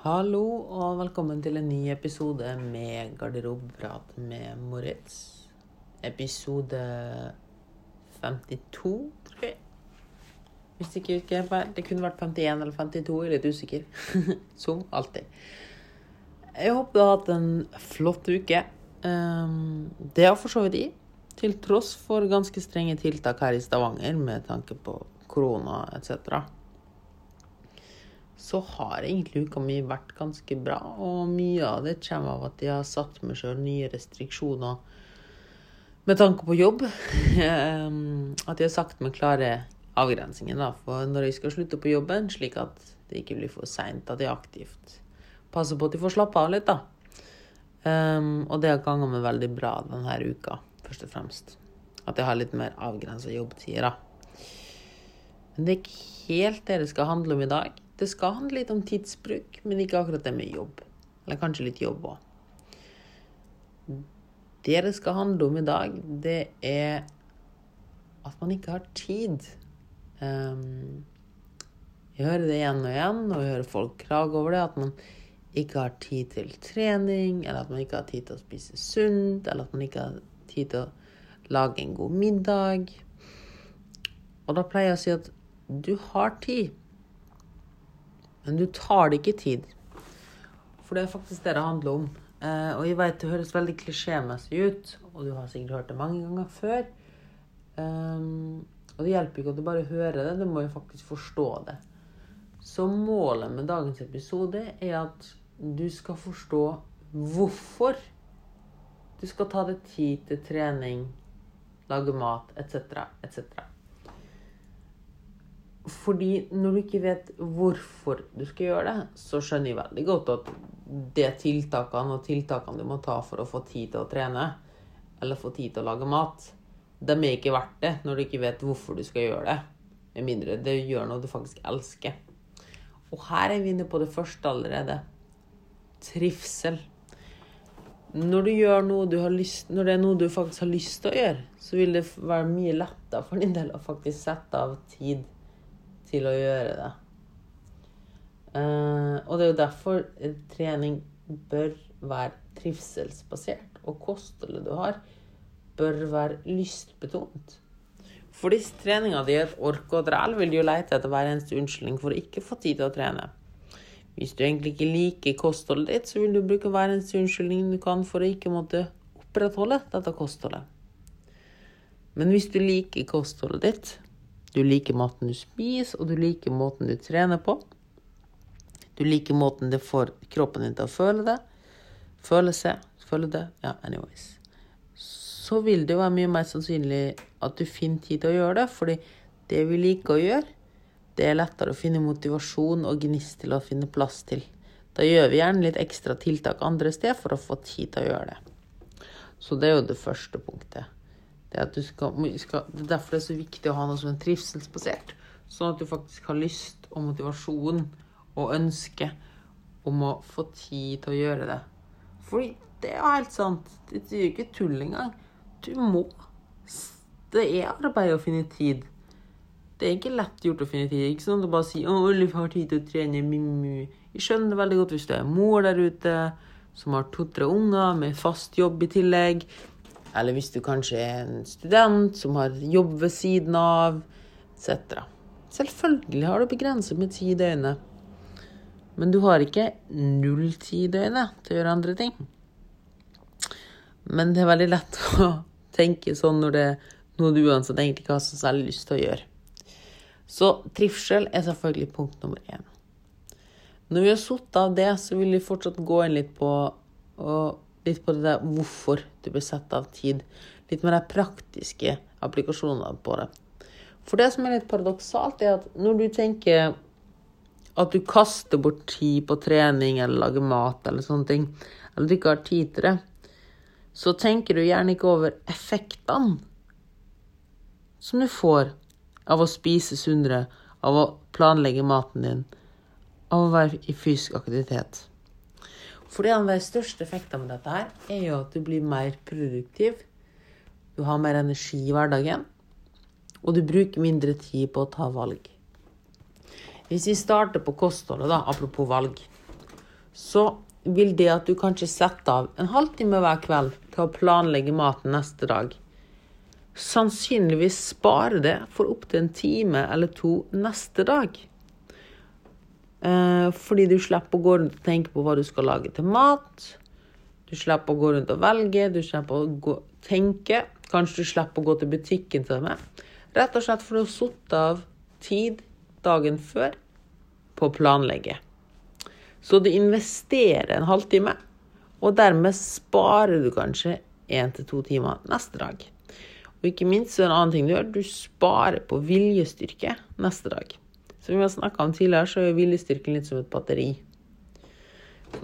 Hallo og velkommen til en ny episode med Garderobeprat med Moritz. Episode 52, tror jeg. Hvis ikke husker Det kunne vært 51 eller 52, jeg er litt usikker. Som alltid. Jeg håper du har hatt en flott uke. Um, det har for så vidt jeg. Til tross for ganske strenge tiltak her i Stavanger med tanke på korona etc så har egentlig uka mi vært ganske bra. Og mye av det kommer av at jeg har satt meg sjøl nye restriksjoner med tanke på jobb. at jeg har sagt meg klare avgrensninger for når jeg skal slutte på jobben, slik at det ikke blir for seint at jeg aktivt passer på at jeg får slappe av litt. da. Um, og det har ganga meg veldig bra denne uka, først og fremst. At jeg har litt mer avgrensa jobbtider. da. Men det er ikke helt det det skal handle om i dag. Det skal handle litt om tidsbruk, men ikke akkurat det med jobb. Eller kanskje litt jobb òg. Det det skal handle om i dag, det er at man ikke har tid. Um, jeg hører det igjen og igjen, og jeg hører folk klage over det. At man ikke har tid til trening, eller at man ikke har tid til å spise sunt, eller at man ikke har tid til å lage en god middag. Og da pleier jeg å si at du har tid. Men du tar det ikke tid. For det er faktisk det det handler om. Eh, og jeg vet det høres veldig klisjémessig ut, og du har sikkert hørt det mange ganger før. Um, og det hjelper ikke at du bare hører det, du må jo faktisk forstå det. Så målet med dagens episode er at du skal forstå hvorfor du skal ta deg tid til trening, lage mat etc., etc. Fordi når du ikke vet hvorfor du skal gjøre det, så skjønner jeg veldig godt at det tiltakene og tiltakene du må ta for å få tid til å trene, eller få tid til å lage mat, de er ikke verdt det når du ikke vet hvorfor du skal gjøre det. Med mindre det gjør noe du faktisk elsker. Og her er vi inne på det første allerede. Trivsel. Når du du lyst, når det er noe du faktisk har lyst til å gjøre, så vil det være mye lettere for din del å faktisk sette av tid til å gjøre det. Uh, og det er jo derfor trening bør være trivselsbasert, og kostholdet du har, bør være lystbetont. For hvis treninga di er et ork og dræl, vil du jo lete etter hver eneste unnskyldning for å ikke få tid til å trene. Hvis du egentlig ikke liker kostholdet ditt, så vil du bruke hver eneste unnskyldning du kan for å ikke måtte opprettholde dette kostholdet. Men hvis du liker kostholdet ditt, du liker maten du spiser, og du liker måten du trener på. Du liker måten det får kroppen din til å føle det. Føle seg, føle det. Ja, anyways. Så vil det jo være mye mer sannsynlig at du finner tid til å gjøre det, fordi det vi liker å gjøre, det er lettere å finne motivasjon og gnist til å finne plass til. Da gjør vi gjerne litt ekstra tiltak andre steder for å få tid til å gjøre det. Så det er jo det første punktet. Det skal, skal, det er derfor det er så viktig å ha noe som er trivselsbasert. Sånn at du faktisk har lyst og motivasjon og ønske om å få tid til å gjøre det. Fordi det er jo helt sant. Det er jo ikke tull engang. Du må. Det er arbeid å finne tid. Det er ikke lett gjort å finne tid. Ikke sånn at du bare sier 'Å, Ulf har tid til å trene'. Jeg skjønner det veldig godt hvis du er mor der ute som har to-tre unger med fast jobb i tillegg. Eller hvis du kanskje er en student som har jobb ved siden av, etc. Selvfølgelig har du begrenset med ti døgn. Men du har ikke null ti døgn til å gjøre andre ting. Men det er veldig lett å tenke sånn når det er noe du uansett egentlig ikke har så særlig lyst til å gjøre. Så trivsel er selvfølgelig punkt nummer én. Når vi har sittet av det, så vil vi fortsatt gå inn litt på og litt på det der hvorfor du blir satt av tid. Litt med de praktiske applikasjonene på det. For det som er litt paradoksalt, er at når du tenker at du kaster bort tid på trening eller lager mat eller sånne ting, eller du ikke har tid til det, så tenker du gjerne ikke over effektene som du får av å spise sunnere, av å planlegge maten din, av å være i fysisk aktivitet. For en av de største effektene med dette her er jo at du blir mer produktiv. Du har mer energi i hverdagen. Og du bruker mindre tid på å ta valg. Hvis vi starter på kostholdet, da, apropos valg, så vil det at du kanskje setter av en halvtime hver kveld til å planlegge maten neste dag, sannsynligvis spare det for opptil en time eller to neste dag. Eh, fordi du slipper å gå rundt og tenke på hva du skal lage til mat. Du slipper å gå rundt og velge, du slipper å gå, tenke. Kanskje du slipper å gå til butikken til og med. Rett og slett for har sitte av tid dagen før på å planlegge. Så du investerer en halvtime, og dermed sparer du kanskje én til to timer neste dag. Og ikke minst så er det en annen ting du gjør, du sparer på viljestyrke neste dag. Som vi har snakka om tidligere, så er viljestyrken litt som et batteri.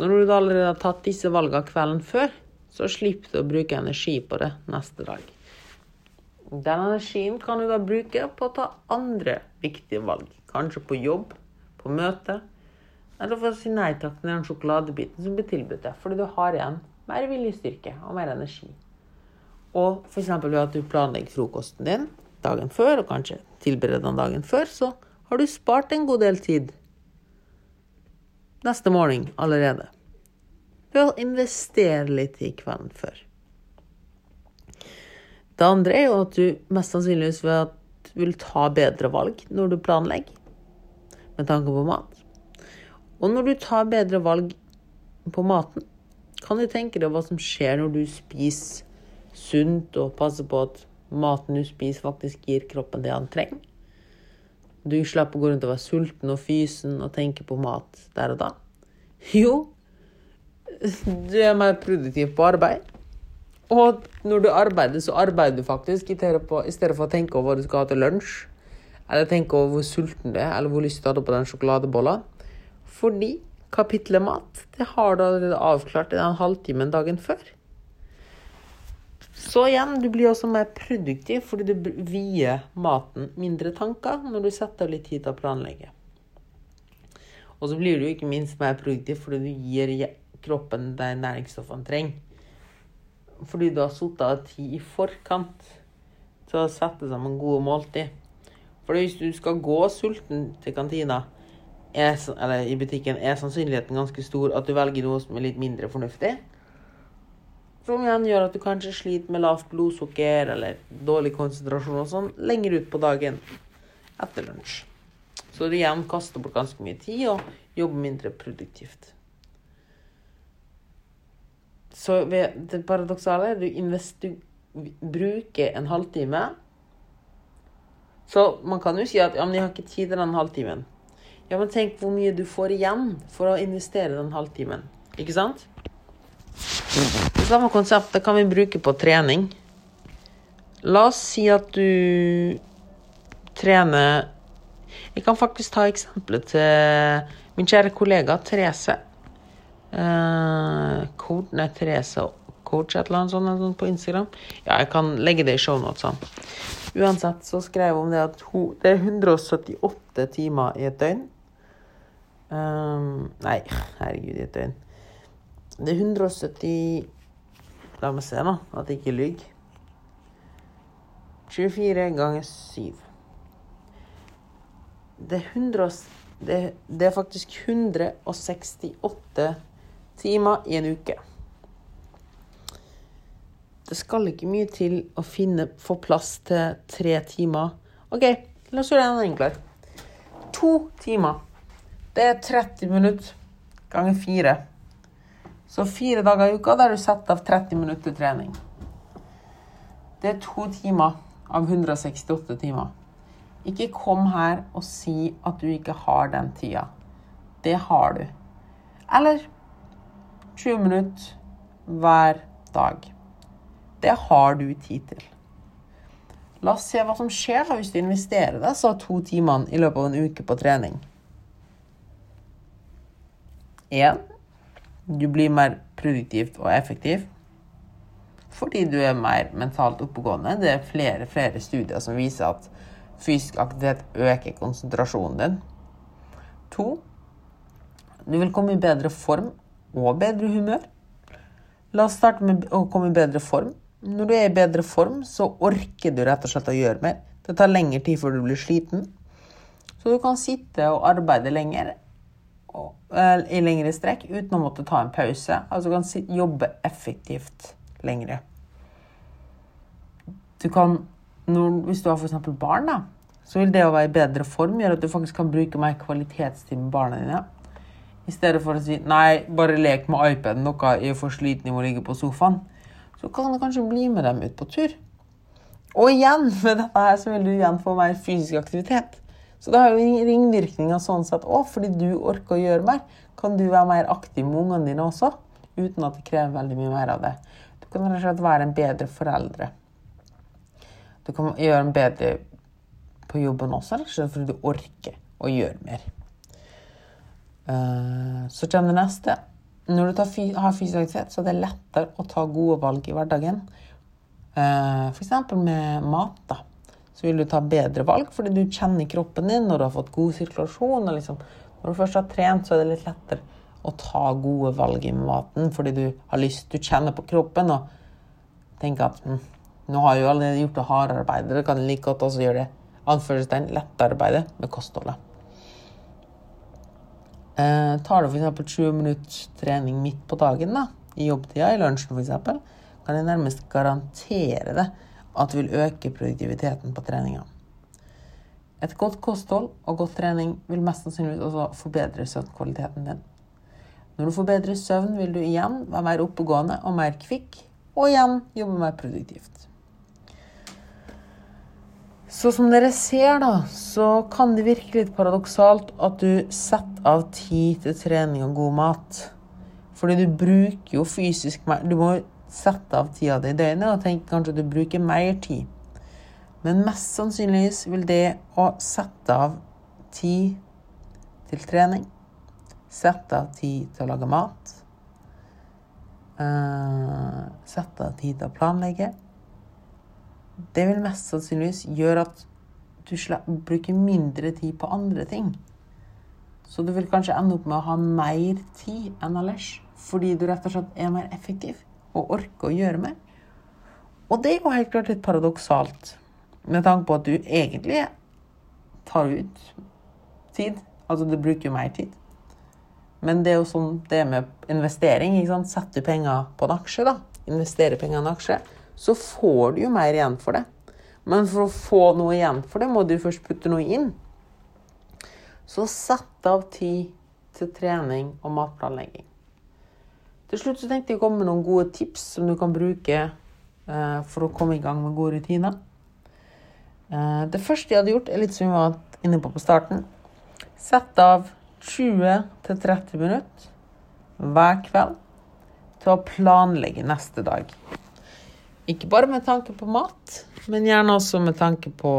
Når du allerede har tatt disse valgene kvelden før, så slipper du å bruke energi på det neste dag. Den energien kan du da bruke på å ta andre viktige valg. Kanskje på jobb, på møte, eller for å si nei takk til den sjokoladebiten som blir tilbudt deg, fordi du har igjen mer viljestyrke og mer energi. Og f.eks. ved at du planlegger frokosten din dagen før, og kanskje tilbereder den dagen før, så har du spart en god del tid neste morgen allerede. Ved å investere litt i kvelden før. Det andre er jo at du mest sannsynligvis vil ta bedre valg når du planlegger, med tanke på mat. Og når du tar bedre valg på maten, kan du tenke deg hva som skjer når du spiser sunt og passer på at maten du spiser, faktisk gir kroppen det han trenger. Du slipper å gå rundt og være sulten og fysen og tenke på mat der og da. Jo, du er mer produktiv på arbeid. Og når du arbeider, så arbeider du faktisk i stedet for å tenke over hva du skal ha til lunsj, eller tenke over hvor sulten du er, eller hvor lyst du hadde på den sjokoladebollen. Fordi kapitlet mat det har du allerede avklart i den halvtimen dagen før. Så igjen, du blir også mer produktiv fordi du vier maten mindre tanker når du setter av litt tid til å planlegge. Og så blir du ikke minst mer produktiv fordi du gir kroppen de næringsstoffene trenger. Fordi du har satt av tid i forkant til å sette sammen gode måltid. For hvis du skal gå sulten til kantina, er, eller i butikken, er sannsynligheten ganske stor at du velger noe som er litt mindre fornuftig. Som igjen gjør at du kanskje sliter med lavt blodsukker eller dårlig konsentrasjon og sånn lenger ut på dagen etter lunsj. Så du igjen kaster bort ganske mye tid og jobber mindre produktivt. Så det paradoksale er at du, bruker en halvtime. Så man kan jo si at ja, men jeg har ikke tid til den halvtimen. Ja, men tenk hvor mye du får igjen for å investere den halvtimen. Ikke sant? Det samme konseptet kan vi bruke på trening. La oss si at du trener Jeg kan faktisk ta eksempelet til min kjære kollega Therese. Eh, coach, nei, Therese coach et eller annet sånt på Instagram. Ja, jeg kan legge det i shownotene. Uansett så skrev hun det at hun, det er 178 timer i et døgn. Um, nei, herregud, i et døgn. Det er 170 La meg se, da, at jeg ikke lyver. 24 ganger 7. Det er, 100, det, det er faktisk 168 timer i en uke. Det skal ikke mye til å finne, få plass til tre timer. OK, la oss gjøre det enklere. To timer det er 30 minutter ganger fire. Så fire dager i uka der du setter av 30 minutter trening. Det er to timer av 168 timer. Ikke kom her og si at du ikke har den tida. Det har du. Eller 20 minutter hver dag. Det har du tid til. La oss se hva som skjer hvis du investerer deg så to timene i løpet av en uke på trening. Én, du blir mer produktivt og effektiv fordi du er mer mentalt oppegående. Det er flere, flere studier som viser at fysisk aktivitet øker konsentrasjonen din. To, du vil komme i bedre form og bedre humør. La oss starte med å komme i bedre form. Når du er i bedre form, så orker du rett og slett å gjøre mer. Det tar lengre tid før du blir sliten. Så du kan sitte og arbeide lenger i lengre strekk uten å måtte ta en pause. Altså kan jobbe effektivt lengre. Du kan, når, hvis du har f.eks. barn, da, så vil det å være i bedre form gjøre at du faktisk kan bruke mer kvalitetstid med barna dine. I stedet for å si 'nei, bare lek med iPaden, noe i for sliten å ligge på sofaen'. Så kan du kanskje bli med dem ut på tur. Og igjen, med dette her så vil du igjen få mer fysisk aktivitet. Så det har jo ringvirkninger sånn sett òg, fordi du orker å gjøre mer. Kan du være mer aktiv med ungene dine også, uten at det krever veldig mye mer av det. Du kan rett og slett være en bedre foreldre. Du kan gjøre en bedre på jobben også, rett og slett fordi du orker å gjøre mer. Eh, så kommer det neste. Når du har fysisk aktivitet, så er det lettere å ta gode valg i hverdagen. Eh, F.eks. med mat. da. Så vil du ta bedre valg fordi du kjenner kroppen din når du har fått god sirkulasjon. Liksom, når du først har trent, så er det litt lettere å ta gode valg i maten fordi du har lyst, du kjenner på kroppen og tenker at hm, nå har jo allerede gjort det harde arbeidet, kan jeg like godt også gjøre det anførselstegn lette arbeidet med kostholdet. Eh, tar du f.eks. 20 minutts trening midt på dagen, da, i jobbtida, i lunsjen f.eks., kan jeg nærmest garantere det at du vil øke produktiviteten på treninga. Et godt kosthold og godt trening vil mest sannsynlig også forbedre søvnkvaliteten din. Når du får bedre søvn, vil du igjen være mer oppegående og mer kvikk, og igjen jobbe mer produktivt. Så som dere ser, da, så kan det virke litt paradoksalt at du setter av tid til trening og god mat. Fordi du bruker jo fysisk mer Du må sette av tida di i døgnet og tenke kanskje du bruker mer tid. Men mest sannsynligvis vil det å sette av tid til trening Sette av tid til å lage mat. Uh, sette av tid til å planlegge. Det vil mest sannsynligvis gjøre at du bruker mindre tid på andre ting. Så du vil kanskje ende opp med å ha mer tid enn ellers. Fordi du rett og slett er mer effektiv og orker å gjøre mer. Og det er jo helt klart litt paradoksalt, med tanke på at du egentlig tar ut tid. Altså du bruker jo mer tid. Men det er jo sånn det er med investering. ikke sant? Setter du penger på en aksje, da, investerer penger i en aksje, så får du jo mer igjen for det. Men for å få noe igjen for det, må du først putte noe inn. Så sett av tid til trening og matplanlegging. Til slutt så tenkte jeg å komme med noen gode tips som du kan bruke eh, for å komme i gang med gode rutiner. Eh, det første jeg hadde gjort, er litt som vi var inne på på starten. Sett av 20-30 minutter hver kveld til å planlegge neste dag. Ikke bare med tanke på mat, men gjerne også med tanke på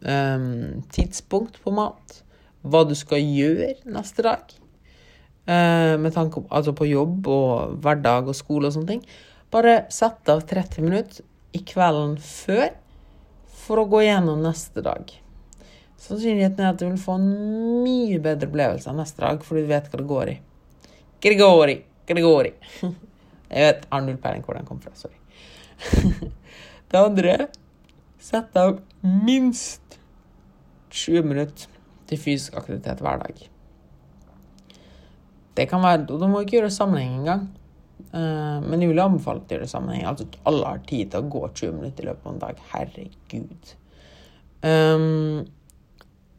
um, tidspunkt på mat. Hva du skal gjøre neste dag. Uh, med tanke på, altså på jobb og hverdag og skole og sånne ting. Bare sett av 30 minutter i kvelden før for å gå gjennom neste dag. Sannsynligheten er at du vil få en mye bedre opplevelse neste dag, fordi du vet hva det går i. Gregori, Gregori. Jeg vet, har null peiling hvor den kom fra. Sorry. Det andre Sett av minst 20 minutter til fysisk aktivitet hver dag. Det kan være, og Du må ikke gjøre sammenheng engang. Uh, men jeg vil anbefale å gjøre sammenheng. Altså alle har tid til å gå 20 minutter i løpet av en dag. Herregud. Um,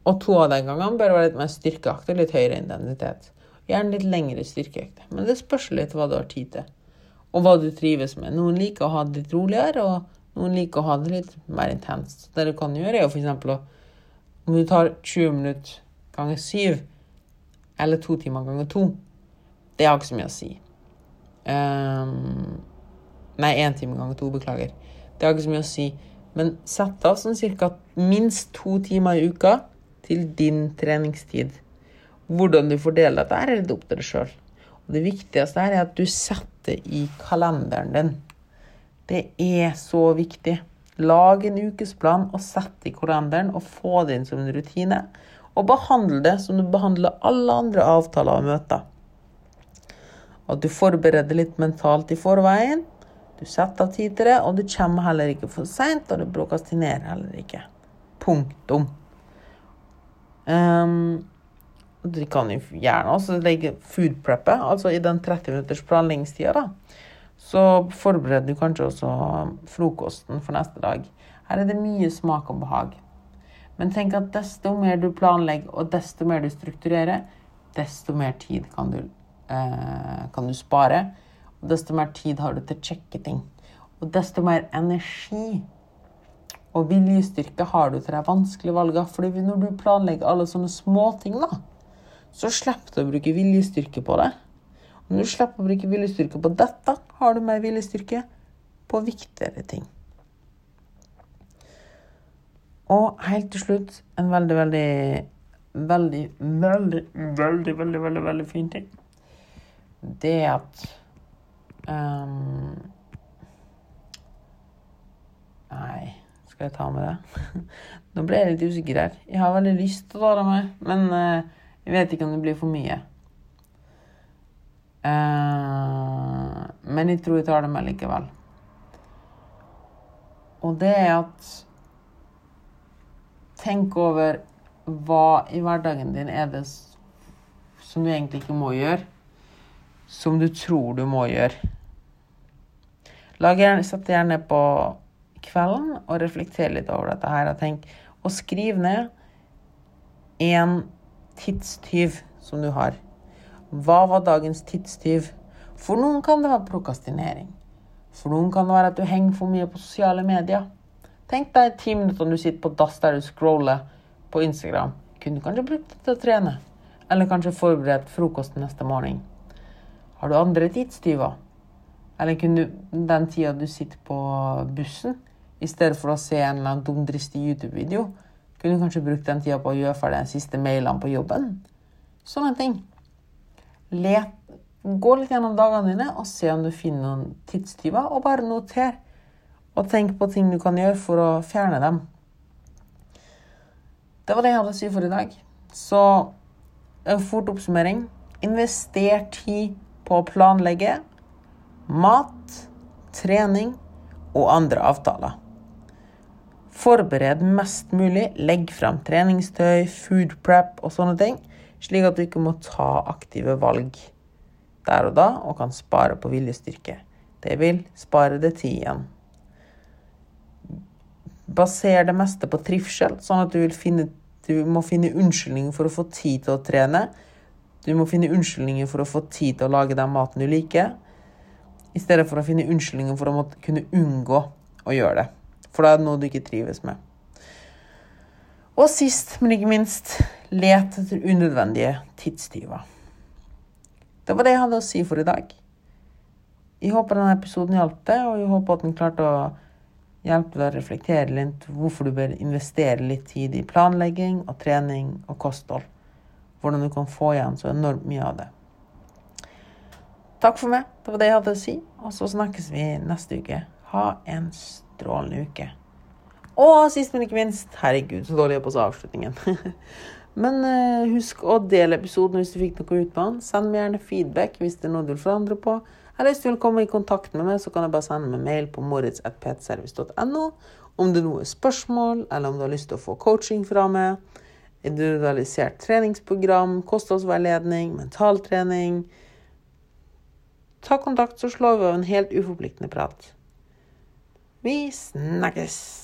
og to av de gangene bør være litt mer styrkeaktig, litt høyere intensitet. Gjerne litt lengre styrkeøkter. Men det spørs litt hva du har tid til, og hva du trives med. Noen liker å ha det litt roligere, og noen liker å ha det litt mer intenst. Det du kan gjøre, er jo f.eks. om du tar 20 minutter ganger 7, eller to timer ganger to. Det har ikke så mye å si. Um, nei, én time ganger to. Beklager. Det har ikke så mye å si. Men sett av sånn ca. minst to timer i uka til din treningstid. Hvordan du fordeler dette, er litt opp til deg sjøl. Det viktigste her er at du setter i kalenderen din. Det er så viktig. Lag en ukesplan og sett i kalenderen og få det inn som en rutine. Og behandle det som du behandler alle andre avtaler og møter. At du forbereder litt mentalt i forveien. Du setter av tid til det, og du kommer heller ikke for seint, og du prokrastinerer heller ikke. Punktum. Um, Du kan jo gjerne også legge food preppet, altså i den 30 minutters planleggingstida, da. Så forbereder du kanskje også frokosten for neste dag. Her er det mye smak og behag. Men tenk at desto mer du planlegger, og desto mer du strukturerer, desto mer tid kan du, eh, kan du spare. Og desto mer tid har du til å sjekke ting. Og desto mer energi og viljestyrke har du til de vanskelige valgene. Fordi når du planlegger alle sånne småting, da, så slipper du å bruke viljestyrke på det. Og når du slipper å bruke viljestyrke på dette, har du mer viljestyrke på viktigere ting. Og helt til slutt en veldig, veldig, veldig, veldig, veldig, veldig, veldig, veldig fin ting. Det er at um, Nei skal jeg ta med det? Nå ble jeg litt usikker her. Jeg har veldig lyst til å ta det med, men uh, jeg vet ikke om det blir for mye. Uh, men jeg tror jeg tar det med likevel. Og det er at Tenk over hva i hverdagen din er det som du egentlig ikke må gjøre, som du tror du må gjøre. Gjerne, Sett gjerne på kvelden og reflektere litt over dette her. Og, tenk, og skriv ned en tidstyv som du har. Hva var dagens tidstyv? For noen kan det være prokastinering. For noen kan det være at du henger for mye på sosiale medier. Tenk deg ti minutter du sitter på dass der du scroller på Instagram. Kunne du kanskje brukt det til å trene? Eller kanskje forberedt frokosten neste morgen? Har du andre tidstyver? Eller kunne du den tida du sitter på bussen, i stedet for å se en eller annen dumdristig YouTube-video, kunne du kanskje brukt den tida på å gjøre ferdig de siste mailene på jobben. Sånne ting. Let, gå litt gjennom dagene dine og se om du finner noen tidstyver, og bare noter. Og tenk på ting du kan gjøre for å fjerne dem. Det var det jeg hadde å si for i dag. Så en fort oppsummering. Invester tid på å planlegge mat, trening og andre avtaler. Forbered mest mulig. Legg frem treningstøy, food prep og sånne ting, slik at du ikke må ta aktive valg der og da, og kan spare på viljestyrke. Det vil spare det tid igjen. Baser det meste på trivsel, sånn at du, finne, du må finne unnskyldninger for å få tid til å trene. Du må finne unnskyldninger for å få tid til å lage den maten du liker, i stedet for å finne unnskyldninger for å måtte kunne unngå å gjøre det. For da er det noe du ikke trives med. Og sist, men ikke minst, let etter unødvendige tidstyver. Det var det jeg hadde å si for i dag. Jeg håper denne episoden hjalp deg, og jeg håper at den klarte å hjelpe deg å reflektere litt hvorfor du bør investere litt tid i planlegging og trening og kosthold. Hvordan du kan få igjen så enormt mye av det. Takk for meg. Det var det jeg hadde å si. Og så snakkes vi neste uke. Ha en strålende uke. Og sist, men ikke minst Herregud, så dårlig jeg er på avslutningen. men uh, husk å dele episoden hvis du fikk noe ut på den. Send meg gjerne feedback hvis det er noe du vil forandre på. Eller hvis du vil komme i kontakt med meg, så kan jeg bare sende meg mail på moritz.ptservice.no om det er noe spørsmål, eller om du har lyst til å få coaching fra meg. Individualisert treningsprogram, kostholdsveiledning, mentaltrening. Ta kontakt, så slår vi av en helt uforpliktende prat. Vi snakkes!